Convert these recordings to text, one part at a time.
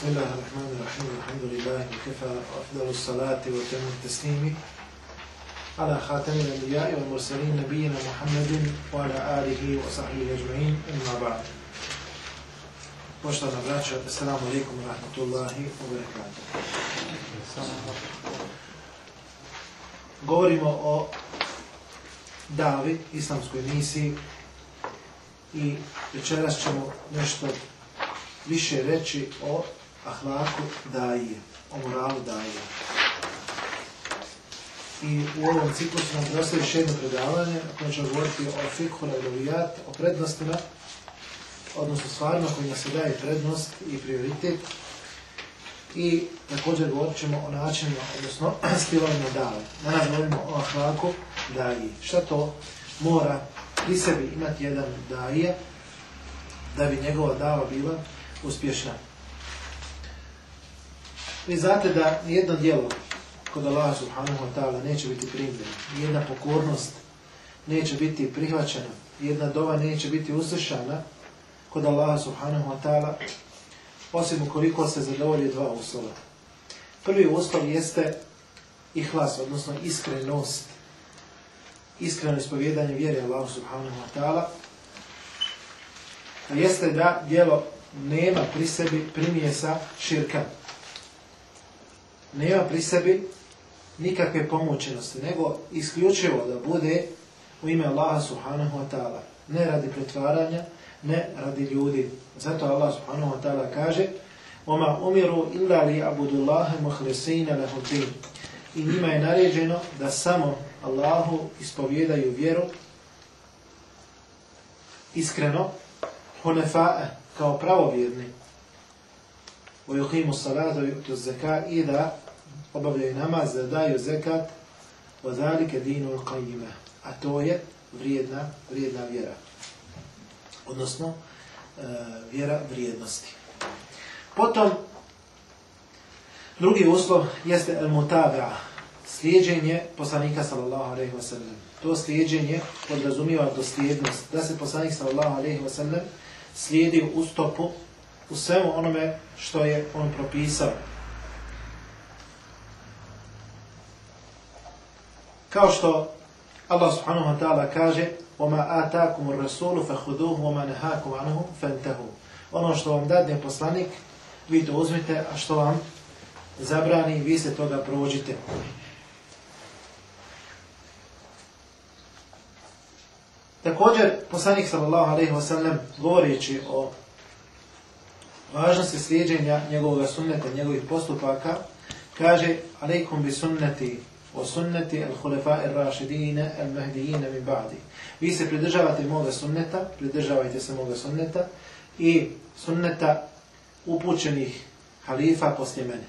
بسم الله الرحمن الرحيم الحمد لله وكفى أفضل الصلاة وتم التسليم على خاتم الأنبياء والمرسلين نبينا محمد وعلى آله وصحبه أجمعين إما بعد Poštovana braća, assalamu alaikum wa rahmatullahi wa barakatuh. Govorimo o Davi, islamskoj misiji i večeras ćemo nešto više reći o ahlaku daje, o moralu daje. I u ovom ciklusu nam predostaje še jedno predavanje, koje će govoriti o fikhu radovijat, o prednostima, odnosno stvarima kojima se daje prednost i prioritet. I također govorit ćemo o načinima, odnosno stilovima dali. Danas govorimo o ahlaku daje. Šta to mora pri sebi imati jedan daje, da bi njegova dava bila uspješna. Vi znate da jedno djelo kod Allah subhanahu wa ta'ala neće biti primljeno, jedna pokornost neće biti prihvaćena, jedna dova neće biti uslišana kod Allah subhanahu wa ta'ala, osim ukoliko se zadovolje dva uslova. Prvi uslov jeste ihlas, odnosno iskrenost, iskreno ispovjedanje vjere Allah subhanahu wa ta'ala, a jeste da djelo nema pri sebi primjesa širka, nema pri sebi nikakve pomoćenosti, nego isključivo da bude u ime Allaha subhanahu wa ta'ala. Ne radi pretvaranja, ne radi ljudi. Zato Allah subhanahu wa ta'ala kaže وَمَا أُمِرُوا إِلَّا لِيَعْبُدُ اللَّهَ مُحْرِسِينَ لَهُدِينَ I njima je naređeno da samo Allahu ispovjedaju vjeru iskreno hunefa'e kao pravovjerni وَيُحِيمُ الصَّلَاةُ وَيُحْتُ الزَّكَاءِ i da obavljaju namaz, daju zekat, odalike dinu l'kajime, a to je vrijedna, vrijedna vjera. Odnosno, e, vjera vrijednosti. Potom, drugi uslov jeste el-mutabra, slijedženje poslanika sallallahu alaihi wa sallam. To slijedženje podrazumiva dosljednost, da se poslanik sallallahu alaihi wa sallam slijedi u stopu u svemu onome što je on propisao. kao što Allah subhanahu wa ta'ala kaže وَمَا آتَاكُمُ الرَّسُولُ فَهُدُوهُ وَمَا نَهَاكُمْ عَنُهُ فَنْتَهُ Ono što vam dadne poslanik, vi to uzmite, a što vam zabrani, vi se toga prođite. Također, poslanik sallallahu alaihi wa sallam, govoreći o važnosti slijedženja njegovog sunneta, njegovih postupaka, kaže, alaikum bi sunneti o sunneti al khulefa i rašidine al mahdijine min ba'di. Vi se pridržavate moga sunneta, pridržavajte se moga sunneta i sunneta upućenih halifa poslije mene.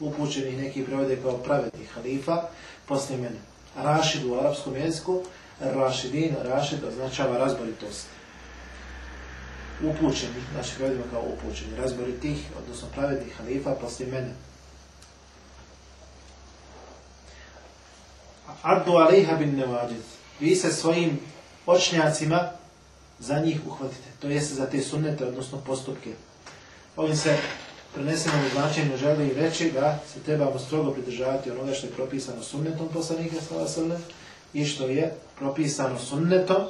Upućenih neki prevode kao pravednih halifa poslije mene. Rašid u arapskom jeziku, rašidin, rašid označava razboritost. Upućenih, znači prevedimo kao upućeni, razboritih, odnosno pravednih halifa poslije mene. Ardu alaiha bin nevađid. Vi se svojim očnjacima za njih uhvatite. To jeste za te sunnete, odnosno postupke. Ovim se prenesenom značajno želi reći da se trebamo strogo pridržavati onoga što je propisano sunnetom poslanika slava srne i što je propisano sunnetom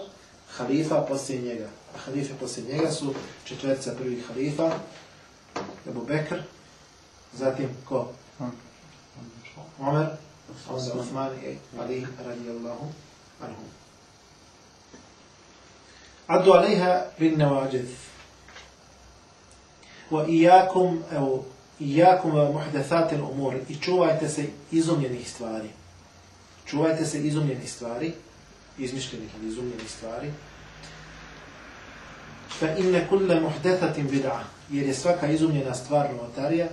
halifa poslije njega. A halife poslije njega su četvrca prvih halifa, Ebu Bekr, zatim ko? Omer. Hmm. فوز عثمان عليه رضي الله عنه عدوا عليها بالنواجذ وإياكم أو إياكم محدثات الأمور i čuvajte se izumljenih stvari. Čuvajte se izumljenih stvari, izmišljenih ili izumljenih stvari. Fa inne kulle muhdathatin bid'a, jer je svaka izumljena stvar notarija,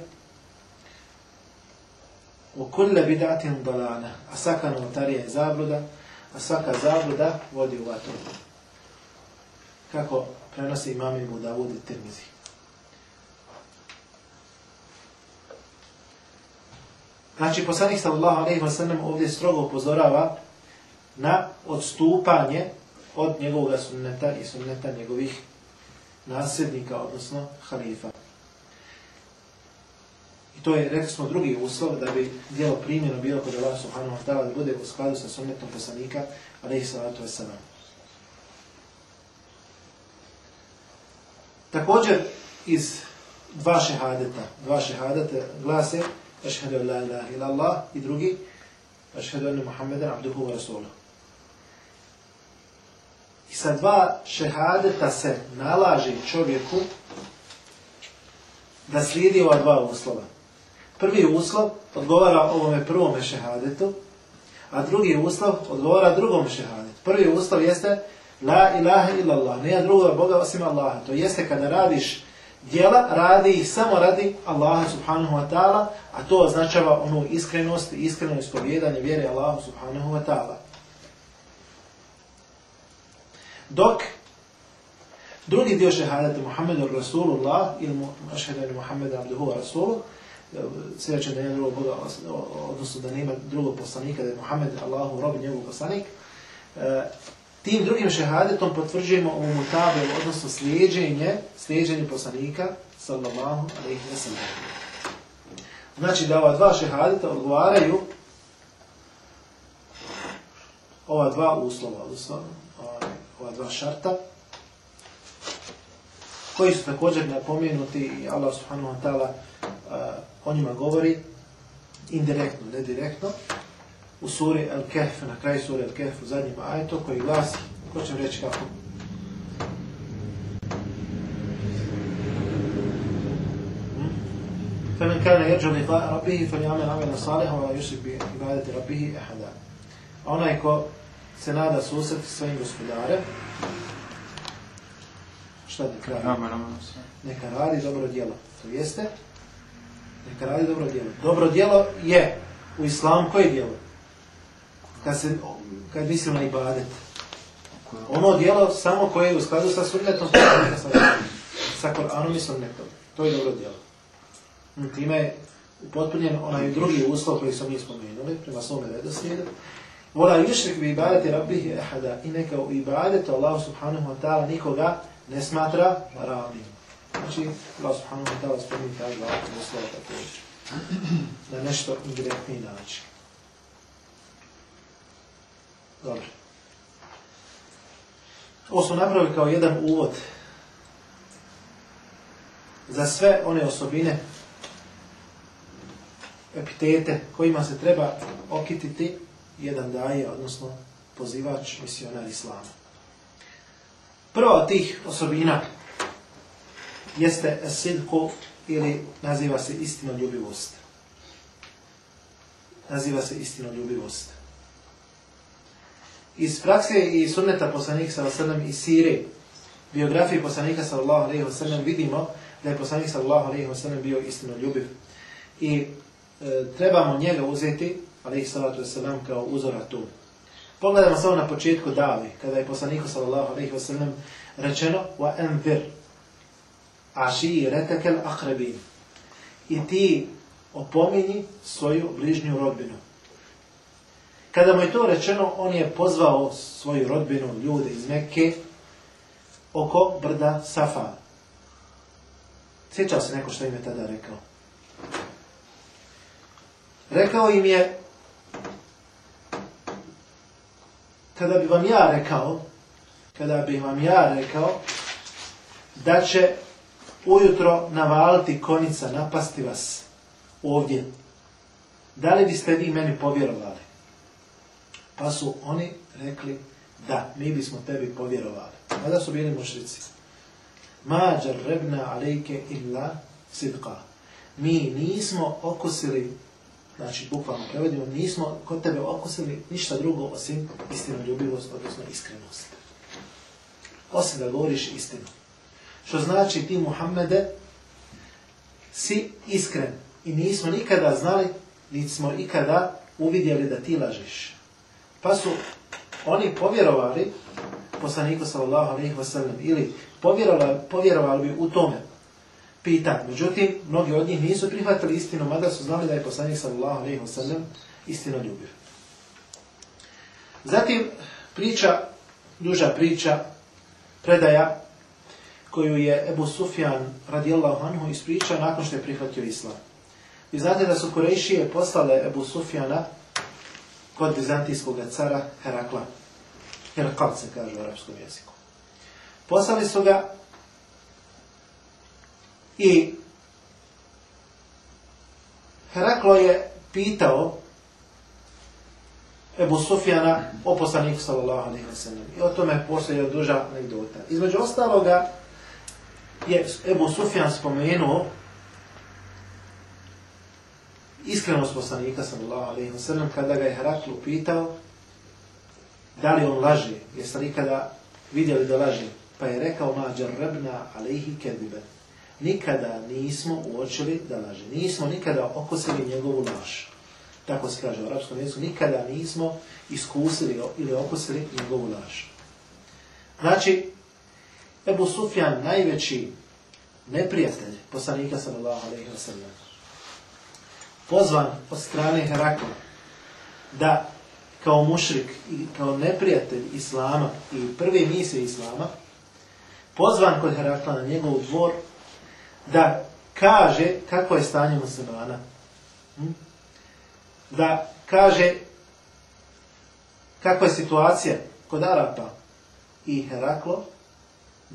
وَكُلَّ بِدَعْتِمْ دَلَانَ A svaka novotarija je zabluda, a svaka zabluda vodi u vatru. Kako prenosi imam i budavud i termizi. Znači, poslanik sallallahu alaihi wa sallam ovdje strogo upozorava na odstupanje od njegovog sunneta i sunneta njegovih nasljednika, odnosno halifa to je, rekli smo, drugi uslov da bi dijelo primjeno bilo kod Allah subhanahu wa ta'ala da bude u skladu sa sunnetom poslanika, a ne i salatu wasalam. Također, iz dva šehadeta, dva šehadeta glase, ašhedu la ilaha ila Allah i drugi, ašhedu anu Muhammeden abduhu wa rasuluh. I sa dva šehadeta se nalaže čovjeku da slijedi ova dva uslova. Prvi uslov odgovara ovome prvome šehadetu, a drugi uslov odgovara drugom šehadetu. Prvi uslov jeste la ilaha illallah, nije drugog Boga osim Allaha. To jeste kada radiš djela, radi ih samo radi Allaha subhanahu wa ta'ala, a to označava onu iskrenost i iskreno ispovjedanje vjere Allaha subhanahu wa ta'ala. Dok drugi dio šehadeta Muhammedu Rasulullah ili Muhammedu Abduhu Rasulullah sveće da je drugog Boga, odnosno da nema drugog poslanika, da je Muhammed Allahu rob njegov poslanik, e, tim drugim šehadetom potvrđujemo u mutabel, odnosno slijeđenje, slijeđenje poslanika, sallallahu alaihi wa sallam. Znači da ova dva šehadeta odgovaraju ova dva uslova, odnosno ova dva šarta, koji su također napomenuti i Allah subhanahu wa ta'ala uh, o njima govori indirektno, ne direktno u suri Al-Kahf, na kraju suri Al-Kahf u zadnjim ajetu koji glasi ko će reći kako فمن كان يرجو لقاء ربه فليعمل عملا صالحا ولا يشرك بعبادة ربه أحدا onaj ko se nada susret svojim gospodarem šta da kraje? neka radi dobro djelo to jeste neka radi dobro djelo. Dobro djelo je u islamu koje djelo? Kad se kad mislimo na ibadet. Ono djelo samo koje je u skladu sa sunnetom, sa, sa Koranom i sunnetom. To je dobro djelo. Mm, time je upotpunjen onaj drugi uslov koji smo mi spomenuli, prema svome redoslijedu. Vola jušrek bi ibadeti rabbih ehada i neka u ibadetu Allah subhanahu wa ta'ala nikoga ne smatra ravnim. Znači, Allah subhanahu wa ta'ala spomni ta dva poslova također. Na nešto indirektni način. Dobro. Ovo smo napravili kao jedan uvod za sve one osobine, epitete, kojima se treba okititi jedan daje, odnosno pozivač, misionar islama. Prva od tih osobina, jeste sidku ili naziva se istino ljubivost. Naziva se istino ljubivost. Iz prakse i sunneta poslanika sa srnem i sire, biografije poslanika sa Allahom rejim srnem, vidimo da je poslanik sa Allahom rejim srnem bio istino ljubiv. I e, trebamo njega uzeti, ali ih salatu je srnem kao uzora tu. Pogledamo samo na početku Davi, kada je poslaniku sallallahu alaihi wa sallam rečeno wa envir, aširetekel akrebin. I ti opominji svoju bližnju rodbinu. Kada mu je to rečeno, on je pozvao svoju rodbinu, ljude iz Mekke, oko brda Safa. Sjećao se neko što im je tada rekao. Rekao im je, kada bi vam ja rekao, kada bi vam ja rekao, da će ujutro navaliti konica, napasti vas ovdje. Da li biste vi meni povjerovali? Pa su oni rekli, da, mi bismo tebi povjerovali. Kada su bili mušrici? Mađar rebna alejke illa sidqa. Mi nismo okusili, znači bukvalno prevedimo, nismo kod tebe okusili ništa drugo osim istinoljubivost, odnosno iskrenost. Osim da govoriš istinu. Što znači ti Muhammede si iskren i nismo nikada znali, niti smo ikada uvidjeli da ti lažiš. Pa su oni povjerovali poslaniku sallallahu alaihi wa sallam ili povjerovali, povjerovali bi u tome pita. Međutim, mnogi od njih nisu prihvatili istinu, mada su znali da je poslanik sallallahu alaihi wa sallam istino ljubio. Zatim, priča, duža priča, predaja koju je Ebu Sufjan radijallahu anhu ispričao nakon što je prihvatio islam. Vi znate da su Kurejšije poslale Ebu Sufjana kod bizantijskog cara Herakla. Herakal se kaže u arapskom jeziku. Poslali su ga i Heraklo je pitao Ebu Sufjana o poslaniku sallallahu alaihi wa sallam. I o tome postoji od duža anegdota. Između ostaloga, je Ebu Sufjan spomenuo iskrenost poslanika sallallahu alaihi wa sallam kada ga je Heraklu pitao da li on laže, jeste li ikada vidjeli da laže, pa je rekao ma džarrabna alaihi kedibe nikada nismo uočili da laže, nismo nikada oko sebi njegovu laž tako se kaže u arapskom jeziku, nikada nismo iskusili ili okusili njegovu laž znači Ebu Sufjan, najveći neprijatelj poslanika sallallahu alaihi wa sallam, pozvan od strane Herakla da kao mušrik i kao neprijatelj Islama i prve misle Islama, pozvan kod Herakla na njegov dvor da kaže kako je stanje muslimana. Hm? Da kaže kako je situacija kod Arapa i Heraklo,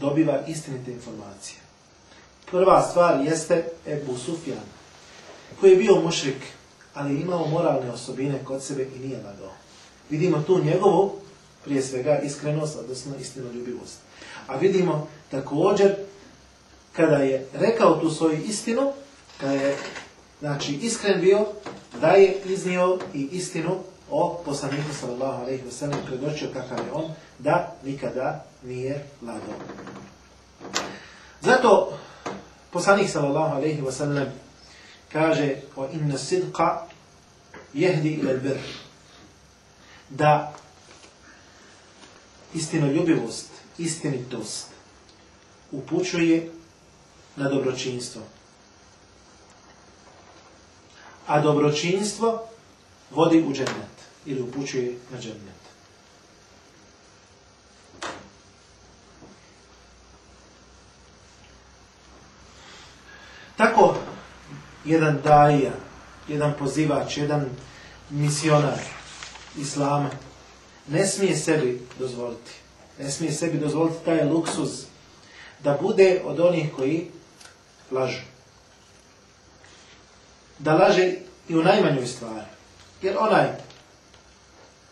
dobiva istinite informacije. Prva stvar jeste Ebu Sufjan, koji je bio mušrik, ali imao moralne osobine kod sebe i nije lagao. Vidimo tu njegovu, prije svega, iskrenost, odnosno istinoljubivost. A vidimo također, kada je rekao tu svoju istinu, kada je znači, iskren bio, da je iznio i istinu o poslaniku sallallahu alaihi wa sallam, predočio kakav je on, da nikada nije lagao. Zato poslanik sallallahu alejhi ve sellem kaže o inna sidqa yahdi ila albir da istinoljubivost, istinitost upućuje na dobročinstvo. A dobročinstvo vodi u džennet ili upućuje na džennet. jedan daija, jedan pozivač, jedan misionar islama, ne smije sebi dozvoliti. Ne smije sebi dozvoliti taj luksuz da bude od onih koji lažu. Da laže i u najmanjoj stvari. Jer onaj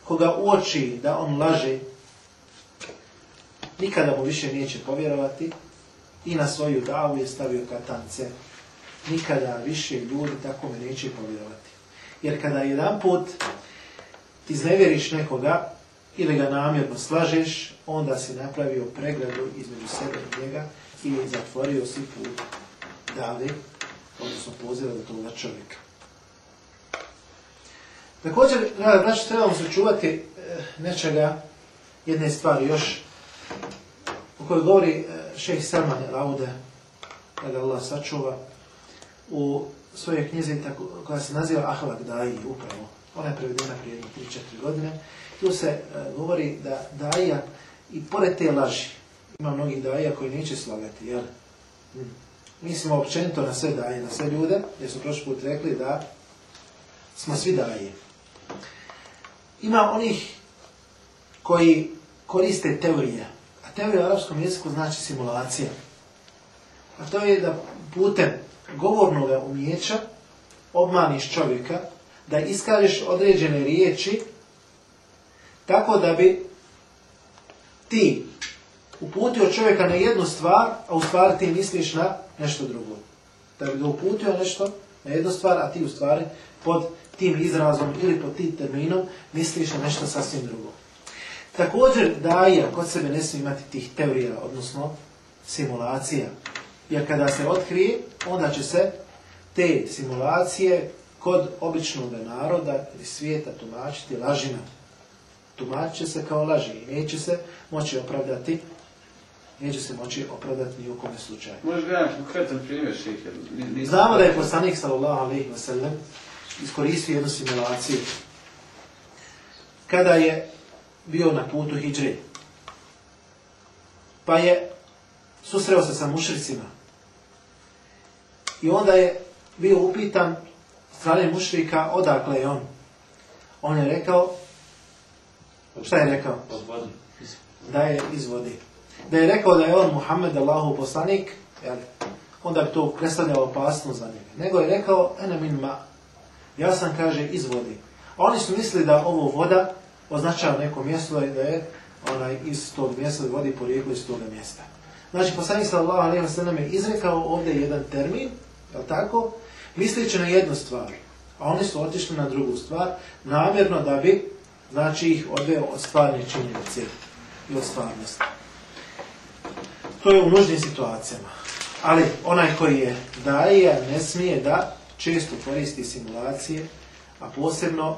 koga uoči da on laže, nikada mu više neće povjerovati i na svoju davu je stavio katance nikada više ljudi tako me neće povjerovati. Jer kada jedan put izneveriš nekoga ili ga namjerno slažeš, onda si napravio pregradu između sebe i njega i zatvorio si put dalje, odnosno poziva da toga čovjeka. Također, rada braća, trebamo se čuvati eh, nečega, jedne stvari još, u kojoj govori šeh Salman Raude, kada Allah sačuva, u svojoj knjizi koja se naziva Ahlak Daji, upravo. Ona je prevedena prije 3-4 godine. Tu se e, govori da Daja i pored te laži, ima mnogih Daja koji neće slagati, jel? Hm. Mislim općenito na sve Daje, na sve ljude, jer su prošli put rekli da smo svi Daje. Ima onih koji koriste teorije, a teorija u arapskom jeziku znači simulacija. A to je da putem govornog umjeća obmaniš čovjeka da iskažeš određene riječi tako da bi ti uputio čovjeka na jednu stvar, a u stvari ti misliš na nešto drugo. Da bi ga uputio nešto na jednu stvar, a ti u stvari pod tim izrazom ili pod tim terminom misliš na nešto sasvim drugo. Također daja kod sebe ne smije imati tih teorija, odnosno simulacija, jer kada se otkrije, onda će se te simulacije kod običnog naroda ili svijeta tumačiti lažina. Tumačit će se kao laži i neće se moći opravdati Neće se moći opravdati ni u kome slučaju. Možeš gledati konkretan primjer šeha. Znamo da je poslanik sallallahu alaihi wa sallam iskoristio jednu simulaciju. Kada je bio na putu hijdžri, pa je susreo se sa mušricima I onda je bio upitan strane mušrika odakle je on. On je rekao, šta je rekao? Da je iz vode. Da je rekao da je on Muhammed Allahu poslanik, jel? onda bi to predstavljalo opasno za njega. Nego je rekao, ene min ma, ja sam, kaže, iz vode. A oni su mislili da ovo voda označava neko mjesto i da je onaj iz tog mjesta vodi porijeklo iz toga mjesta. Znači, poslanik sallallahu alaihi wa sallam je izrekao ovdje jedan termin, Je tako? Misleći na jednu stvar, a oni su otišli na drugu stvar, namjerno da bi, znači, ih odveo od stvarne činjenice i od stvarnosti. To je u nužnim situacijama. Ali onaj koji je daje, ne smije da često koristi simulacije, a posebno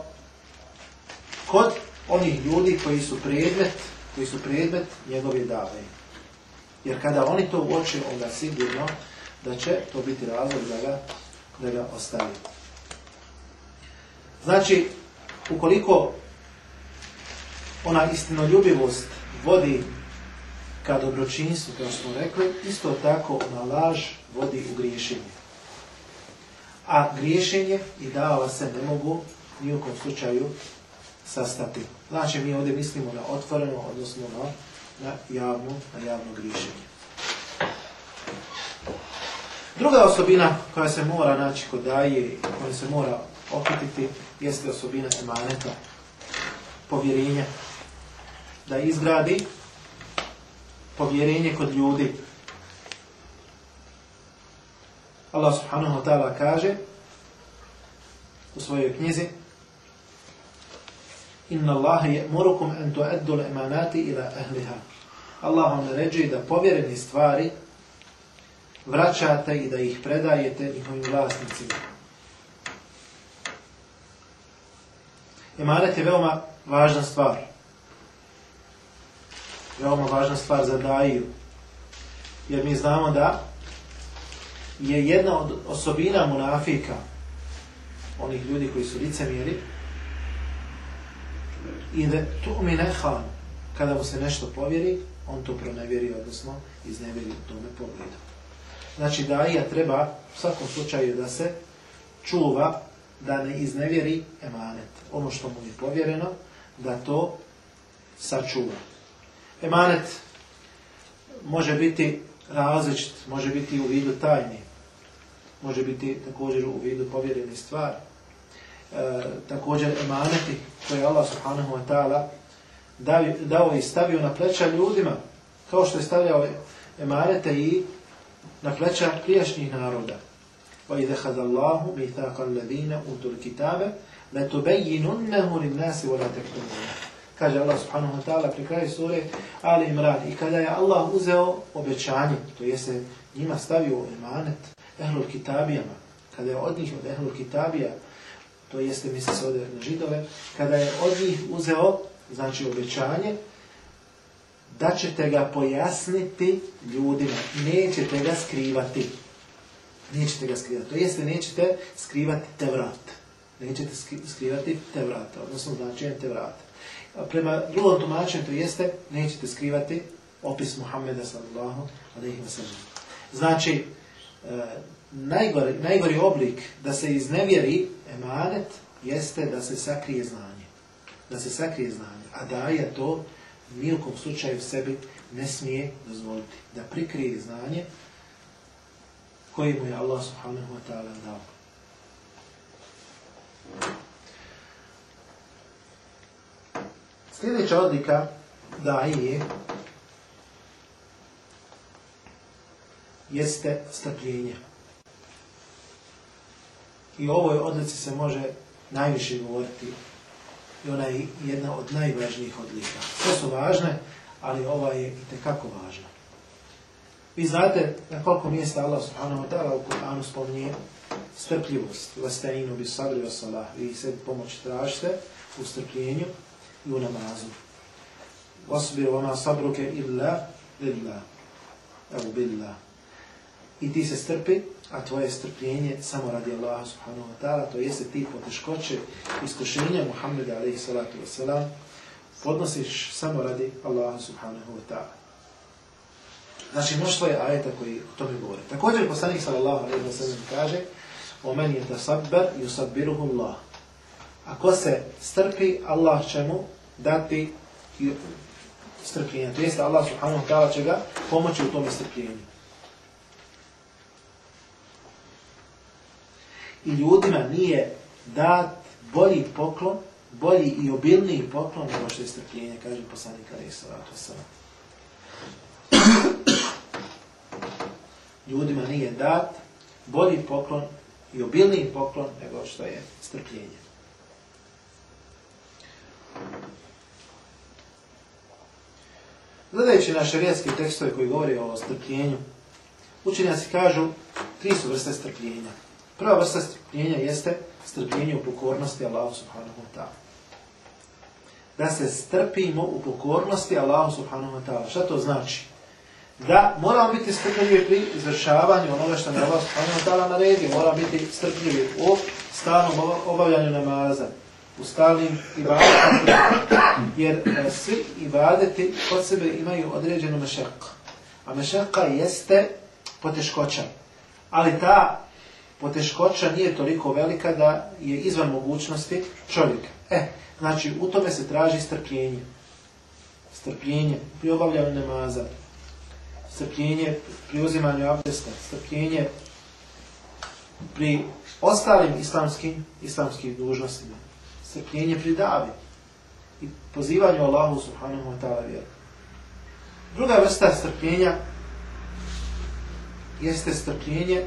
kod onih ljudi koji su predmet, koji su predmet njegove davaju. Jer kada oni to uoče, onda sigurno da će to biti razlog da ga, da ga ostavi. Znači, ukoliko ona istinoljubivost vodi ka dobročinstvu, kao smo rekli, isto tako ona laž vodi u griješenje. A griješenje i davala se ne mogu nijukom slučaju sastati. Znači, mi ovdje mislimo na otvoreno, odnosno na, na javno, na javno griješenje. Druga osobina koja se mora naći kod daje, koja se mora opetiti, jeste osobina emaneta, povjerenja. Da izgradi povjerenje kod ljudi. Allah subhanahu wa ta'ala kaže u svojoj knjizi Inna Allah je murukum entu eddu l'emanati ila ahliha. Allah vam ređe da povjereni stvari vraćate i da ih predajete njihovim vlasnicima. Emanet je veoma važna stvar. Veoma važna stvar za daju. Jer mi znamo da je jedna od osobina munafika onih ljudi koji su licemjeri i da tu mi nehan kada mu se nešto povjeri on to pronevjeri odnosno iznevjeri u tome pogledu. Znači da ija treba u svakom slučaju da se čuva da ne iznevjeri emanet. Ono što mu je povjereno da to sačuva. Emanet može biti različit, može biti u vidu tajni, može biti također u vidu povjereni stvari. E, također emaneti koje Allah subhanahu wa ta'ala dao i stavio na pleća ljudima, kao što je stavljao emanete i na pleća prijašnjih naroda. وَإِذَ خَذَ اللَّهُ مِيثَاقَ الَّذِينَ أُوتُوا الْكِتَابَ لَتُبَيِّنُنَّهُ لِلنَّاسِ وَلَا تَكْتُمُونَ Kaže Allah subhanahu wa ta'ala pri kraju sure Ali Imran. I kada je Allah uzeo obećanje, to je se njima stavio emanet, ehlul kitabijama, kada je od njih od ehlul kitabija, to jeste misli se ode na židove, kada je od njih uzeo, znači obećanje, da ćete ga pojasniti ljudima, nećete ga skrivati. Nećete ga skrivati, to jeste nećete skrivati te vrat. Nećete skrivati te vrat, odnosno značajem te vrat. Prema drugom tumačenju to jeste nećete skrivati opis Muhammeda sallallahu alaihi wa sallam. Znači, e, najgori, najgori oblik da se iznevjeri emanet jeste da se sakrije znanje. Da se sakrije znanje, a daje to nijekom slučaju sebi ne smije dozvoliti da prikrije znanje koje mu je Allah subhanahu wa ta'ala dao. Sljedeća odlika daje je jeste strpljenje. I ovoj odlici se može najviše govoriti i ona je jedna od najvažnijih odlika. To su važne, ali ova je i tekako važna. Vi znate na koliko mjesta Allah subhanahu wa ta'ala u Kur'anu spomnije strpljivost. Lestainu bi sabri wa salah. Vi se pomoć tražite u strpljenju i u namazu. Vasbir vama sabruke illa illa. Evo billa. I ti se strpi a tvoje strpljenje samo radi Allaha subhanahu wa ta'ala, to jeste ti poteškoće iskušenja Muhammeda alaihi salatu wa salam, podnosiš samo radi Allaha subhanahu wa ta'ala. Znači, mnoštvo je ajeta koji o tome govore. Također, poslanik sallallahu alaihi wa sallam kaže, o meni je tasabber, yusabbiruhu Allah. Ako se strpi, Allah će mu dati strpljenje. To jeste, Allah subhanahu wa ta'ala će ga pomoći u tome strpljenju. i ljudima nije dat bolji poklon, bolji i obilniji poklon nego što je strpljenje, kaže poslanik Ali Salatu Salat. Ljudima nije dat bolji poklon i obilniji poklon nego što je strpljenje. Gledajući na šarijatske tekstove koji govori o strpljenju, učenjaci kažu tri su vrste strpljenja. Prva vrsta strpljenja jeste strpljenje u pokornosti Allahu subhanahu wa ta'ala. Da se strpimo u pokornosti Allahu subhanahu wa ta'ala. Šta to znači? Da moramo biti strpljivi pri izvršavanju onoga što nam Allah subhanahu wa ta'ala naredi. Moramo biti strpljivi u stalnom obavljanju namaza. U stalnim ibadetima. Jer e, svi ibadeti kod sebe imaju određenu mešakka. A mešakka jeste poteškoća. Ali ta poteškoća nije toliko velika da je izvan mogućnosti čovjeka. E, znači, u tome se traži strpljenje. Strpljenje pri obavljanju namaza. Strpljenje pri uzimanju abdesta. Strpljenje pri ostalim islamskim, islamskim dužnostima. Strpljenje pri davi. I pozivanju Allahu subhanahu wa ta'ala vjeru. Druga vrsta strpljenja jeste strpljenje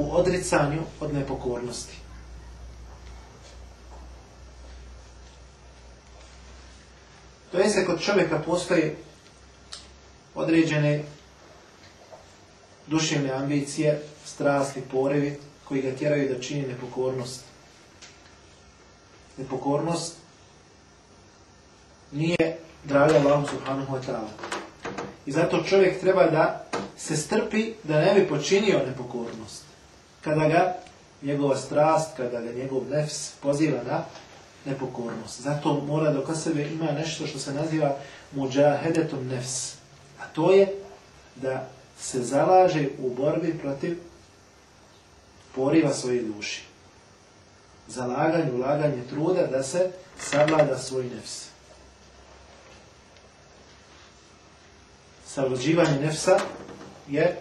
u odricanju od nepokornosti. To je se kod čovjeka postoje određene duševne ambicije, strasti, porevi koji ga tjeraju da čini nepokornost. Nepokornost nije dravlja Allahum Subhanahu wa ta'ala. I zato čovjek treba da se strpi da ne bi počinio nepokornost kada ga njegova strast, kada ga njegov nefs poziva na nepokornost. Zato mora dok sebe ima nešto što se naziva muđahedetom nefs. A to je da se zalaže u borbi protiv poriva svoje duši. Zalaganje, ulaganje truda da se savlada svoj nefs. Savlađivanje nefsa je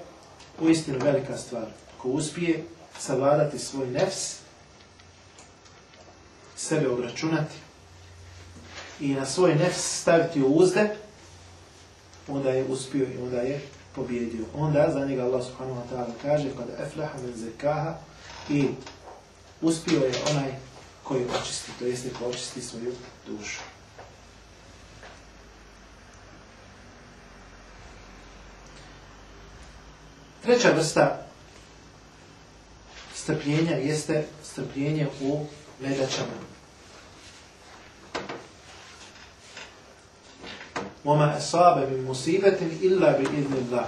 u istinu velika stvar ko uspije savladati svoj nefs, sebe obračunati i na svoj nefs staviti u uzde, onda je uspio i onda je pobjedio. Onda za njega Allah subhanahu wa ta'ala kaže kada efleha men zekaha i uspio je onaj koji očisti, to jeste ko očisti svoju dušu. Treća vrsta strpljenja jeste strpljenje u nedaćama. وَمَا أَصَابَ مِنْ مُسِيبَةٍ إِلَّا بِإِذْنِ اللَّهِ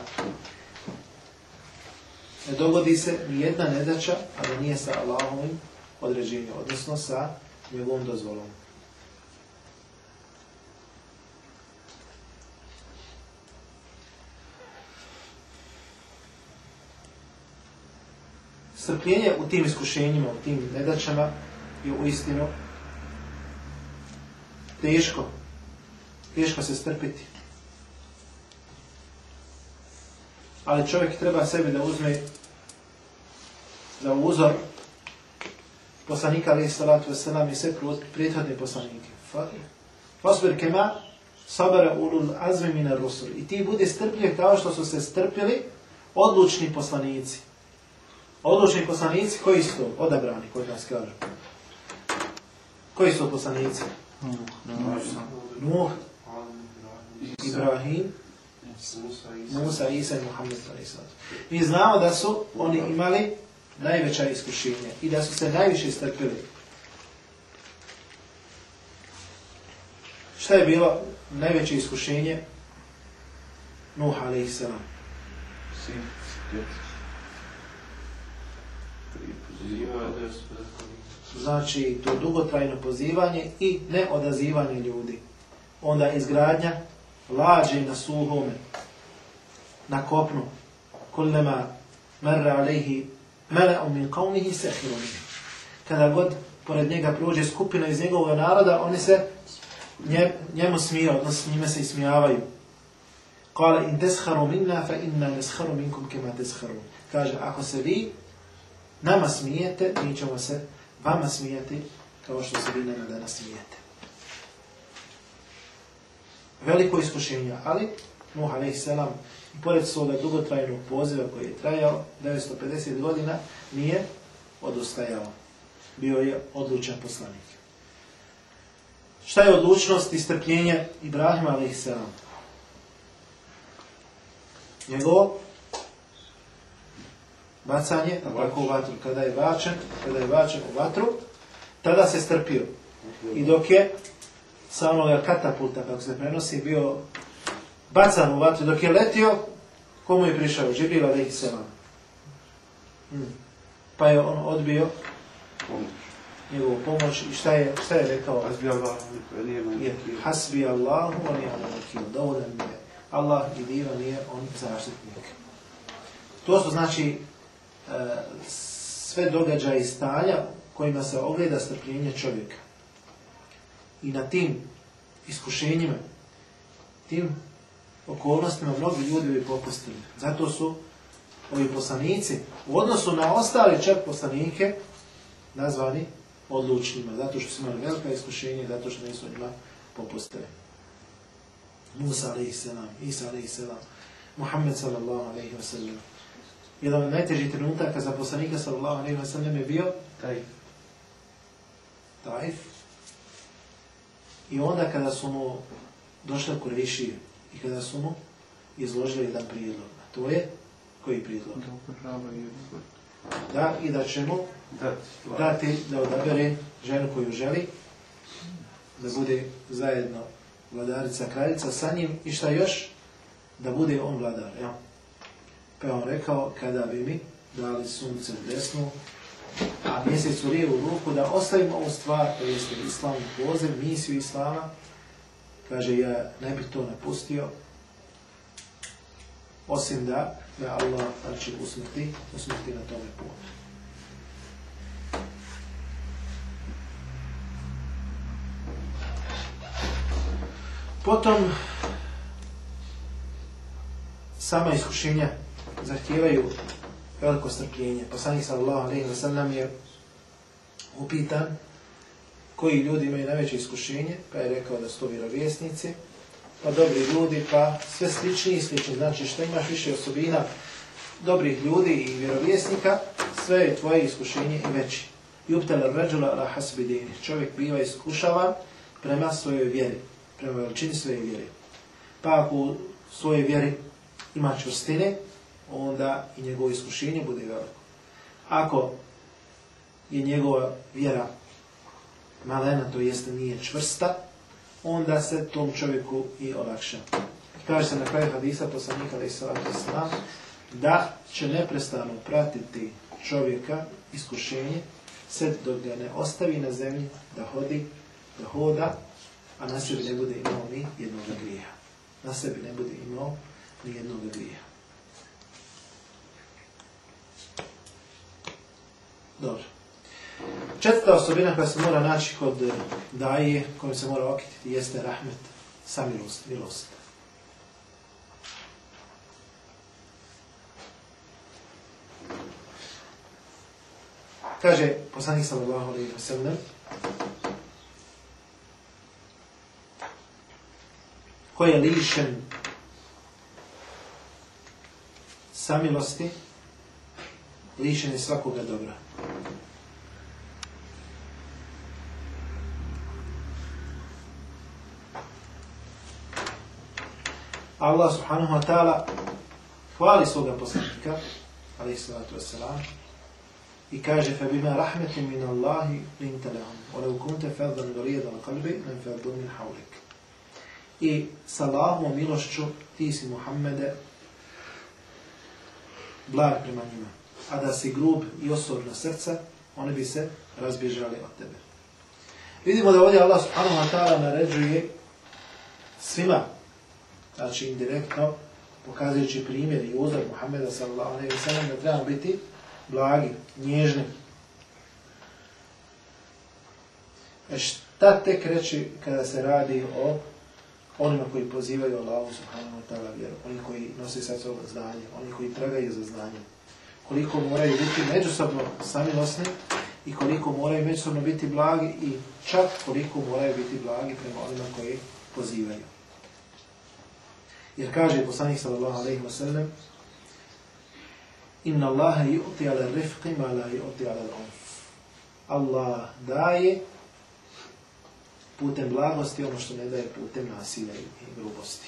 Ne dogodi se nijedna nedaća, ali nije sa Allahovim određenjem, odnosno sa njegovom dozvolom. strpljenje u tim iskušenjima, u tim nedačama je u istinu teško. Teško se strpiti. Ali čovjek treba sebi da uzme da uzor poslanika ali salatu wasalam i sve prijethodne poslanike. Fosber kema sabara ulul azve mine rusul. I ti bude strpljiv kao što su se strpili odlučni poslanici odloženi poslanici koji su to odabrani, koji nas kaže? Koji su poslanici? Nuh, Ibrahim, Musa, Isa i Muhammed. Mi znamo da su oni imali najveća iskušenja i da su se najviše istrpili. Šta je bilo najveće iskušenje? Nuh, alaih sallam. Sin, djetec. Znači, to dugotrajno pozivanje i neodazivanje ljudi. Onda izgradnja lađe na suhome, na kopnu, kolema mera alihi, mera umil kaunih i sehirom. Kada god pored njega prođe skupina iz njegovog naroda, oni se njemu smije, odnosno njime se ismijavaju. Kale, in desharu minna, fa inna desharu minkum kema desharu. Kaže, ako se vi nama smijete, mi ćemo se vama smijeti kao što se vi nama danas smijete. Veliko iskušenje, ali Nuh a.s. i pored svoga dugotrajnog poziva koji je trajao 950 godina, nije odustajao. Bio je odlučan poslanik. Šta je odlučnost i strpljenje Ibrahima a.s.? Njegov bacanje na tako u vatru. Kada je bačen, kada je bačen u vatru, tada se strpio. I dok je sa onog katapulta, kako se prenosi, bio bacan u vatru. Dok je letio, komu je prišao? Življiva neki se vam. Hmm. Pa je on odbio pomoć. njegovu pomoć. I šta je, šta je rekao? Hasbi Allah. Hasbi Allah. On je Allah. Dovoljan je. Allah i divan je on zaštitnik. To su znači sve događaje i stanja kojima se ogleda strpljenje čovjeka. I na tim iskušenjima, tim okolnostima mnogi ljudi bi popustili. Zato su ovi poslanici u odnosu na ostale čak poslanike nazvani odlučnjima, zato što su imali velika iskušenja zato što nisu njima popustili. Musa alaihi selam, Isa alaihi selam, Muhammed sallallahu alaihi wa sallam jedan od najtežih trenutaka za poslanika sallallahu alaihi wa sallam je bio Taif. Taif. I onda kada su mu došli kod Rišije i kada su mu izložili jedan prijedlog. A to je koji prijedlog? Da i da će mu dati da odabere ženu koju želi da bude zajedno vladarica, kraljica sa njim i šta još? Da bude on vladar. Ja. Pa on rekao, kada bi mi dali sunce desnu, a mjesec u lijevu ruku, da ostavimo ovu stvar, to jeste islamu poziv, misiju islama, kaže, ja ne bih to napustio, osim da me Allah znači, usmrti, usmrti na tome putu. Potom, sama iskušenja zahtijevaju veliko strpljenje. Poslanik sallallahu alejhi ve sellem je upitan koji ljudi imaju najveće iskušenje, pa je rekao da su to vjerovjesnici, pa dobri ljudi, pa sve slični i slični. Znači što imaš više osobina dobrih ljudi i vjerovjesnika, sve je tvoje iskušenje i veći. Yubtala ar-rajula ala hasbi dinih. Čovjek biva iskušavan prema svojoj vjeri, prema veličini svoje vjeri. Pa ako u svojoj vjeri ima čvrstine, onda i njegovo iskušenje bude veliko. Ako je njegova vjera malena, to jeste nije čvrsta, onda se tom čovjeku i olakša. Kaže se na kraju hadisa poslanika da je svatu sna, da će neprestano pratiti čovjeka iskušenje, sve dok ga ne ostavi na zemlji, da hodi, da hoda, a na sebi ne bude imao ni jednog grija. Na sebi ne bude imao ni jednog grija. Dobro. Četvrta osobina koja se mora naći kod eh, daje, kojom se mora okititi, jeste rahmet, samilost, milost. Kaže poslanik sallallahu alejhi ve sellem: Ko je lišen samilosti, lišen je svakoga dobra. Allah subhanahu wa ta'ala hvali svoga poslanika, alaih salatu wasalam, i kaže bima فَبِمَا رَحْمَةٍ مِنَ اللَّهِ لِنْتَ لَهُمْ وَلَوْ كُنْتَ gorijeda غَلِيَدَ kalbi, لَنْ فَضُّ min haulik. I salamu milošću ti si Muhammede blag prema njima. a da si grub i osobna srca, oni bi se razbježali od tebe. Vidimo da ovdje Allah subhanahu wa ta'ala naređuje svima, znači indirektno, pokazujući primjer i uzor Muhammeda sallallahu alaihi wa sallam, da trebamo biti blagi, nježni. E šta tek reći kada se radi o onima koji pozivaju Allah subhanahu wa ta'ala vjeru, oni koji nose sad svoje znanje, oni koji tragaju za znanje koliko moraju biti međusobno samilosni i koliko moraju međusobno biti blagi i čak koliko moraju biti blagi prema onima koji pozivaju. Jer kaže poslanik sallallahu alejhi ve sellem Inna Allaha yu'ti 'ala rifqi ma la yu'ti 'ala al-'unf. Allah daje putem blagosti ono što ne daje putem nasilja i grubosti.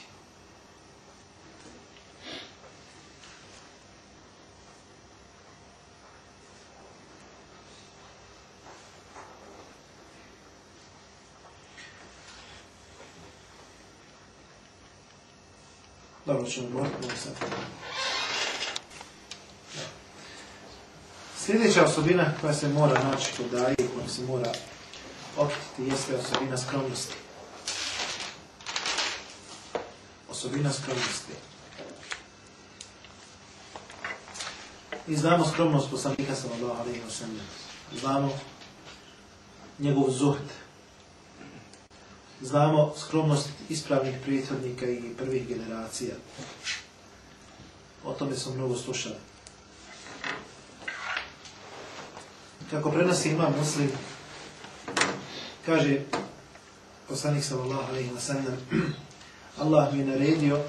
Dobro ćemo govoriti ovo sad. Sljedeća osobina koja se mora naći kod daje, koja se mora okititi, jeste osobina skromnosti. Osobina skromnosti. I znamo skromnost poslanika sam odlao, ali i Znamo njegov zuhd, znamo skromnost ispravnih prijetvodnika i prvih generacija. O tome smo mnogo slušali. Kako prenosi ima muslim, kaže poslanik sallallahu alaihi wa sallam, Allah mi je naredio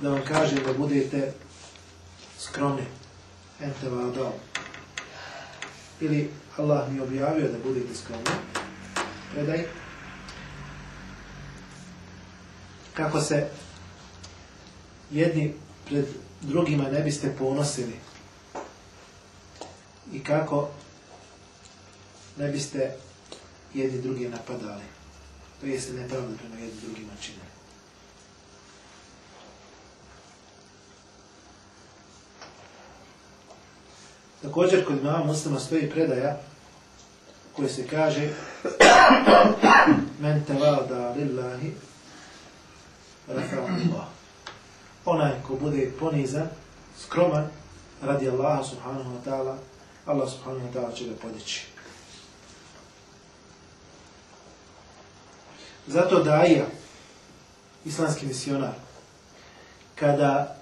da vam kaže da budete skromni. Ente vadao ili Allah mi objavio da budete skromni, predaj, kako se jedni pred drugima ne biste ponosili i kako ne biste jedni drugi napadali, to jeste nepravno prema jednim drugima činili. Također kod imama muslima stoji predaja koji se kaže men tevada lillahi rafa Allah. Onaj ko bude ponizan, skroman, radi Allaha subhanahu wa ta'ala, Allah subhanahu wa ta'ala će ga podići. Zato daija, islamski misionar, kada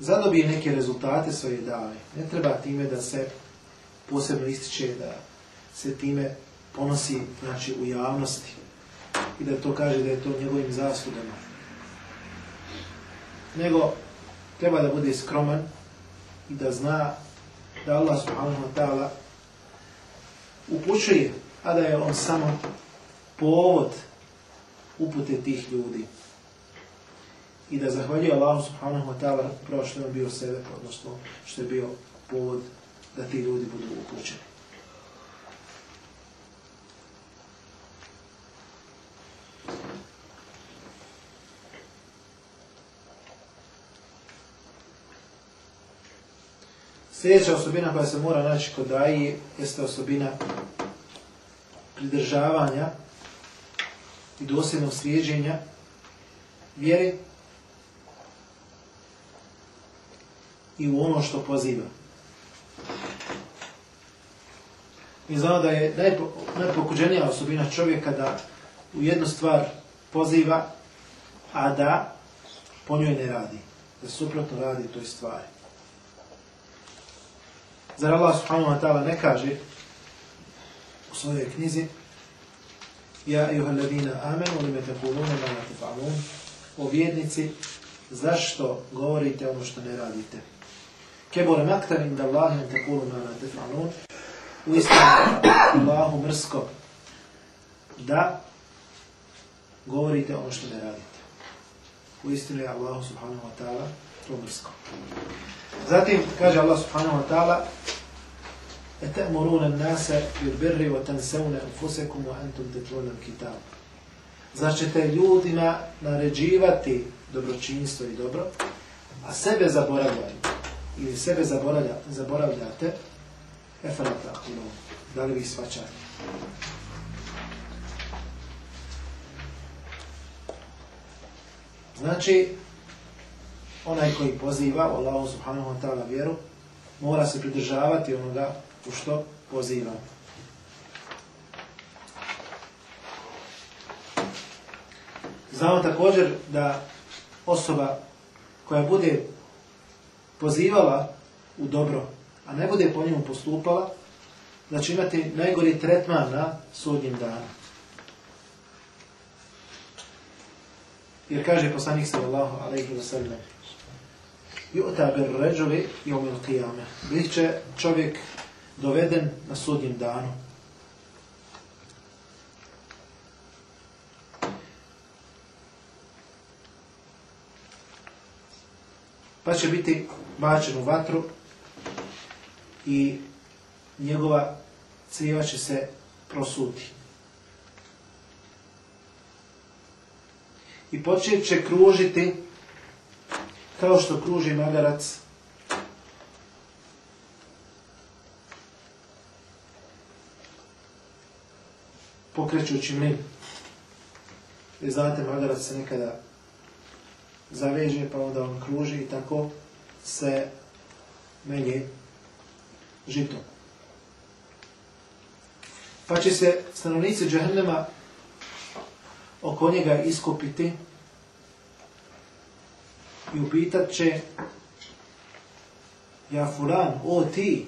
zadobije neke rezultate svoje dave. Ne treba time da se posebno ističe, da se time ponosi znači, u javnosti i da to kaže da je to njegovim zaslugama. Nego treba da bude skroman i da zna da Allah subhanahu wa ta'ala upućuje, a da je on samo povod upute tih ljudi i da zahvalio Allahu subhanahu wa ta'ala upravo što je bio sebe, odnosno što je bio povod da ti ljudi budu uključeni. Sljedeća osobina koja se mora naći kod Daji jeste osobina pridržavanja i dosljednog sljeđenja vjere i u ono što poziva. Mi znamo da je najpokuđenija osobina čovjeka da u jednu stvar poziva, a da po njoj ne radi. Da suprotno radi toj stvari. Zar Allah subhanahu wa ta'ala ne kaže u svojoj knjizi Ja iho ladina amen, oni me tekulune, manati fa'lun, o vjednici, zašto govorite ono što ne radite? kebore maktan inda Allahi en takulu mana tefa'lun u istanu Allahu mrsko da govorite ono što ne radite. U istinu je Allahu subhanahu wa ta'ala to mrsko. Zatim kaže Allah subhanahu wa ta'ala etemuruna nasa bil birri wa tansawna anfusakum wa antum tatluna alkitab. Zašto ljudima naređivati dobročinstvo i dobro, a sebe zaboravljate? ili sebe zaboravlja, zaboravljate, efalata, no, da li vi svačate? Znači, onaj koji poziva Allah subhanahu wa ta'ala vjeru, mora se pridržavati onoga u što poziva. Znamo također da osoba koja bude pozivala u dobro, a ne bude po njemu postupala, znači imati najgori tretman na sudnjem danu. Jer kaže poslanik se Allahu, ali ih zasrne, Juta ber ređovi i omil tijame. Bih će čovjek doveden na sudnjem danu. Pa će biti bačen u vatru i njegova crijeva će se prosuti. I počet će kružiti kao što kruži magarac pokrećući mlin. Znate, magarac se nekada zaveže pa onda on kruži i tako se melje žito. Pa će se stanovnice džahnema oko njega iskupiti i upitat će ja furan, o ti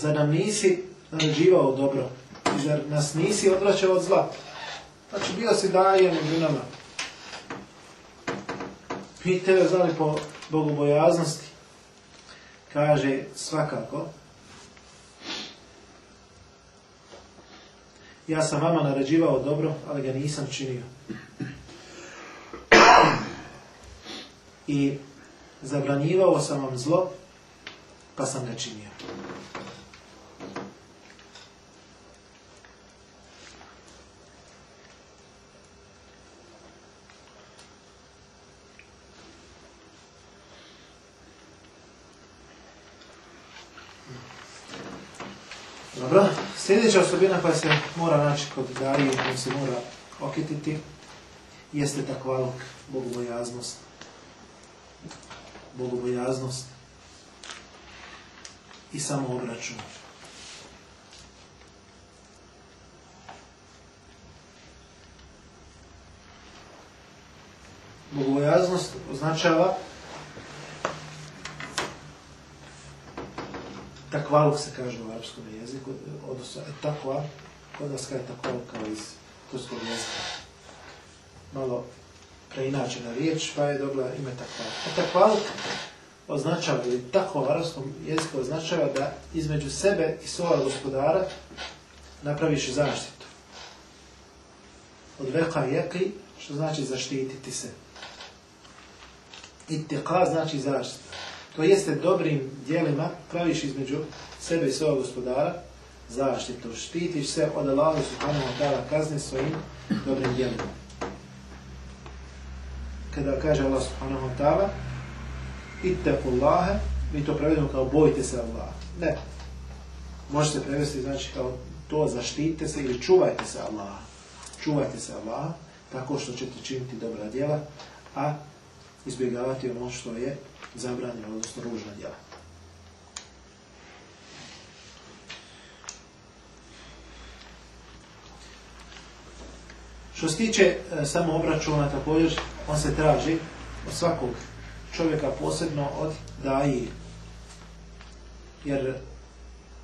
za nam nisi naređivao dobro i zar nas nisi odvraćao od zla. Znači pa bio si dajen u minama. Mi tebe znali po bogobojaznosti, kaže svakako, ja sam vama naređivao dobro, ali ga nisam činio. I zabranjivao sam vam zlo, pa sam ga činio. Sljedeća osobina koja se mora naći kod Darije, koja se mora okititi, jeste takvalog bogobojaznost. Bogobojaznost i samoobračun. Bogobojaznost označava takvaluk se kaže u arapskom jeziku, odnosno e, takva, kod nas kaže takvaluk kao iz turskog jezika. Malo preinačena riječ, pa je dobila ime takvaluk. A takvaluk označava, ili tako u arapskom jeziku označava da između sebe i svoja gospodara napraviš zaštitu. Od veka jekli, što znači zaštititi se. Itiqa znači zaštitu. To jeste dobrim dijelima praviš između sebe i svojeg gospodara zaštitu. Štitiš se od Allaho Subhanahu wa ta'ala kazne svojim dobrim dijelima. Kada kaže Allah Subhanahu wa ta'ala Ittaku Allahe, mi to prevedemo kao bojite se Allah. Ne. Možete prevesti znači kao to zaštite se ili čuvajte se Allah. Čuvajte se Allah tako što ćete činiti dobra djela, a izbjegavati ono što je zabranjena, odnosno ružna djela. Što se tiče e, samo obračuna, također, on se traži od svakog čovjeka, posebno od daji. Jer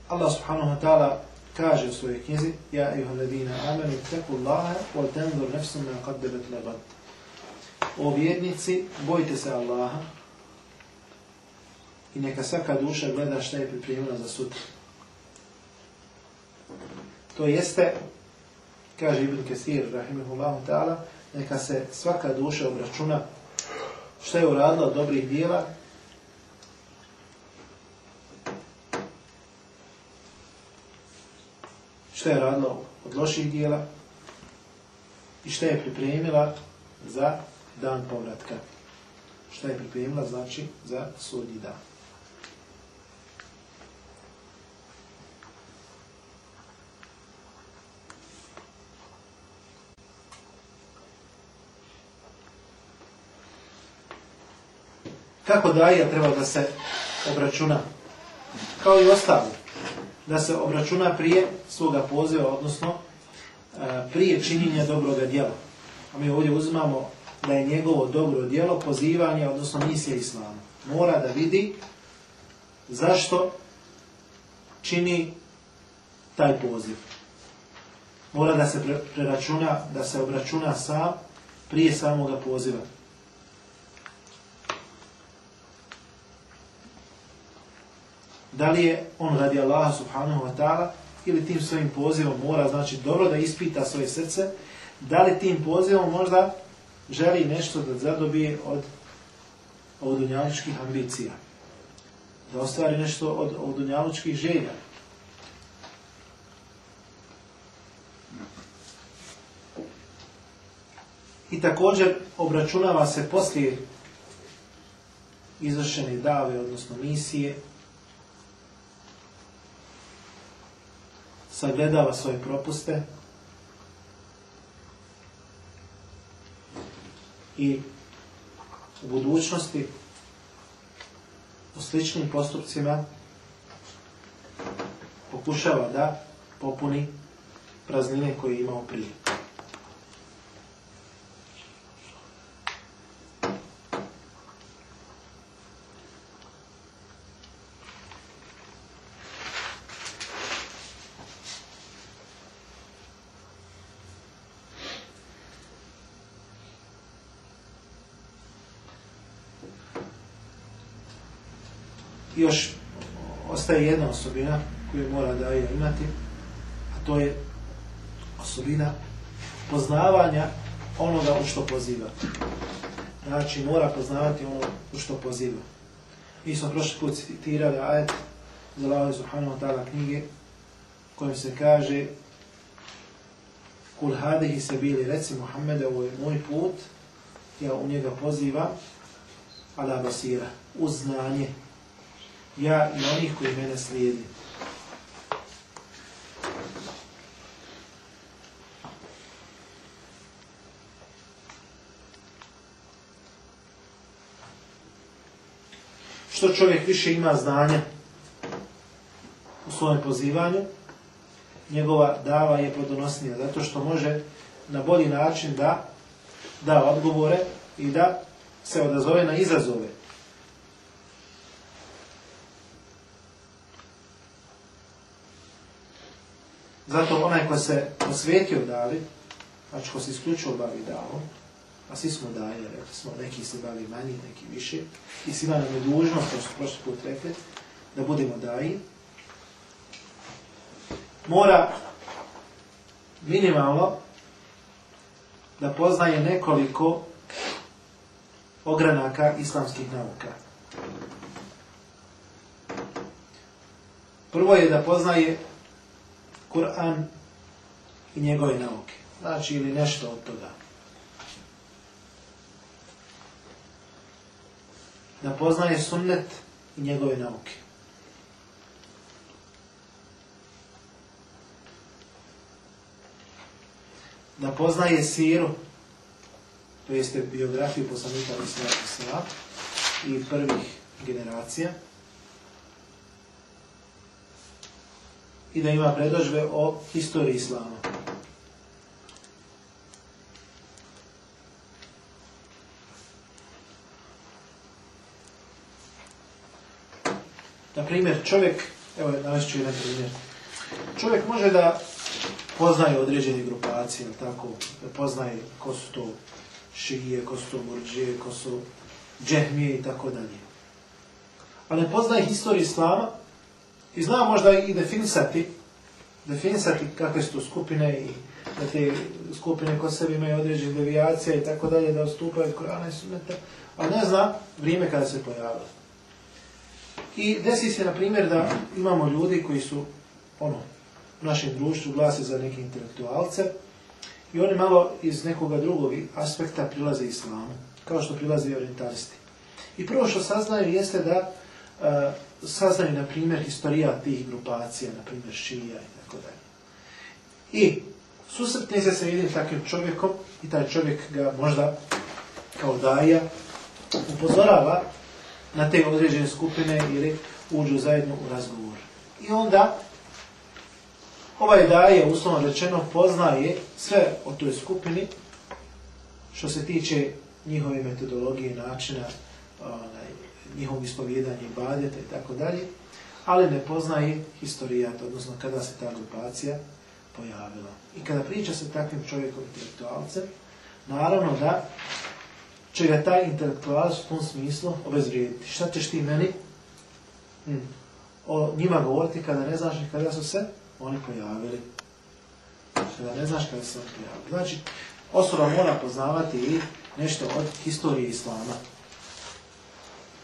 Allah subhanahu wa ta'ala kaže u svojoj knjizi Ja ihoj ladina amenu teku Allahe wal tenzor nefsum na qadbe betle bad. O vjernici, bojite se Allaha i neka svaka duša gleda šta je pripremila za sutra. To jeste, kaže Ibn Kesir, rahimahullahu ta'ala, neka se svaka duša obračuna šta je uradila od dobrih dijela što je radilo od loših dijela i što je pripremila za dan povratka. Što je pripremila znači za sudnji dan. kako daja treba da se obračuna. Kao i ostalo, da se obračuna prije svoga poziva, odnosno e, prije činjenja dobroga djela. A mi ovdje uzmamo da je njegovo dobro djelo pozivanje, odnosno misija islama. Mora da vidi zašto čini taj poziv. Mora da se preračuna, da se obračuna sa prije samoga poziva. da li je on radi Allaha subhanahu wa ta'ala ili tim svojim pozivom mora, znači dobro da ispita svoje srce, da li tim pozivom možda želi nešto da zadobije od ovodunjaličkih ambicija, da ostvari nešto od ovodunjaličkih želja. I također obračunava se poslije izvršene dave, odnosno misije, sagledava svoje propuste i u budućnosti u sličnim postupcima pokušava da popuni praznine koje je imao prije. još ostaje jedna osobina koju mora da je imati, a to je osobina poznavanja onoga u što poziva. Znači, mora poznavati ono u što poziva. Mi smo prošli put citirali ajed za lavoj Zuhanova tada knjige kojim se kaže Kul hadihi se bili, reci Muhammede, ovo je moj put, ja u njega pozivam, ala basira, uz znanje, ja i onih koji mene slijedi. Što čovjek više ima znanja u svojem pozivanju, njegova dava je podonosnija, zato što može na bolji način da da odgovore i da se odazove na izazove. Zato onaj ko se osvetio dali, znači ko se isključio bavi dao, a svi smo dalje, rekli smo, neki se bavi manji, neki više, i svima nam je dužnost, kao što prošli put rekli, da budemo daji, mora minimalno da poznaje nekoliko ogranaka islamskih nauka. Prvo je da poznaje Kur'an i njegove nauke. Znači, ili nešto od toga. Da poznaje sunnet i njegove nauke. Da poznaje siru, to jeste biografiju poslanika Islava i prvih generacija. i da ima predložbe o historiji islama. Na primjer, čovjek, evo navest ću jedan primjer, čovjek može da poznaje određene grupacije, tako, da poznaje ko su to šigije, ko su to morđije, ko su džehmije i tako dalje. A ne poznaje historiju islama, i zna možda i definisati definisati kakve su skupine i da te skupine kod sebi imaju određene devijacije i tako dalje da odstupaju od Korana i Sunneta, ali ne zna vrijeme kada se pojavilo. I desi se, na primjer, da imamo ljudi koji su ono, u našem društvu glase za neke intelektualce i oni malo iz nekoga drugog aspekta prilaze islamu, kao što prilaze i orientalisti. I prvo što saznaju jeste da uh, saznaju, na primjer, historija tih grupacija, na primjer, šija i tako dalje. I susretne se sa jednim takvim čovjekom i taj čovjek ga možda kao daja upozorava na te određene skupine ili uđu zajedno u razgovor. I onda ovaj daje, uslovno rečeno, poznaje sve o toj skupini što se tiče njihove metodologije, načina onaj, njihovom ispovjedanju badeta i tako dalje, ali ne poznaje historijat, odnosno kada se ta grupacija pojavila. I kada priča se takvim čovjekom intelektualcem, naravno da će ga taj intelektualac u tom smislu obezvrijediti. Šta ćeš ti meni hmm. o njima govoriti kada ne znaš kada su se oni pojavili? Kada ne znaš kada su se oni pojavili. Znači, osoba mora poznavati i nešto od historije islama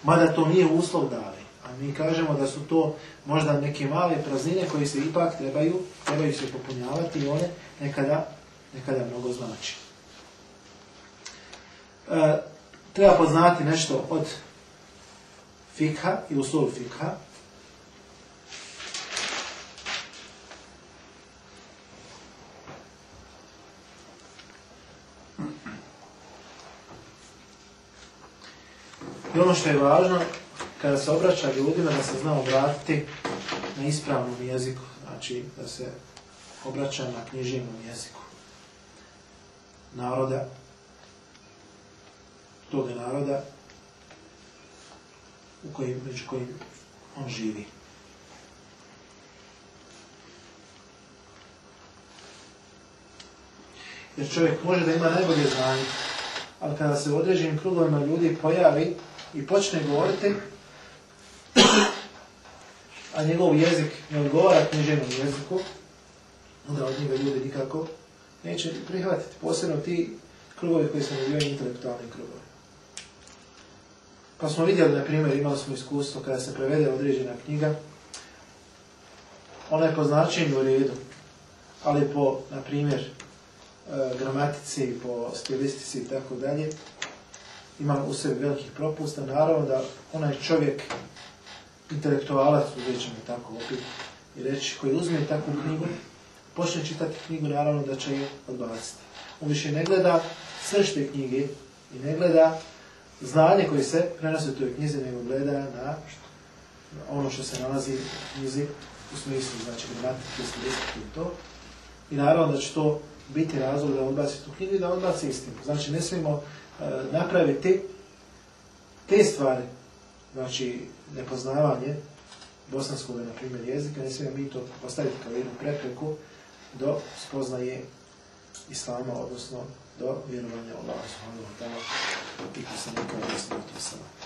mada to nije uslov dave. A mi kažemo da su to možda neke male praznine koje se ipak trebaju, trebaju se popunjavati i one nekada, nekada mnogo znači. E, treba poznati nešto od fikha i uslov fikha. ono što je važno, kada se obraća ljudima, da se zna obratiti na ispravnom jeziku. Znači, da se obraća na književnom jeziku naroda, toga naroda u kojim, među kojim on živi. Jer čovjek može da ima najbolje znanje, ali kada se u određenim krugovima ljudi pojavi i počne govoriti, a njegov jezik ne odgovara književnom jeziku, onda od njega ljudi nikako neće prihvatiti. Posebno ti krugovi koji smo bili intelektualni krugovi. Pa smo vidjeli, na primjer, imali smo iskustvo kada se prevede određena knjiga, ona je po značenju u redu, ali po, na primjer, e, gramatici, po stilistici i tako dalje, imam u sebi velikih propusta, naravno da onaj čovjek, intelektualac, uzeti me tako opet i reći, koji uzme takvu knjigu, počne čitati knjigu, naravno da će je odbaciti. On više ne gleda sršte knjige i ne gleda znanje koje se prenose u toj knjizi, nego gleda na, na ono što se nalazi u knjizi, u smislu, znači gramatike, stilistike i to. I naravno da će to biti razlog da odbaci tu knjigu i da odbaci istinu. Znači, ne smijemo E, naprave te, te stvari, znači nepoznavanje bosanskog, na primjer, jezika, ne smijemo mi to postaviti kao jednu prepreku do spoznaje islama, odnosno do vjerovanja Allah, subhanahu wa ta'ala, i poslanika, odnosno, to je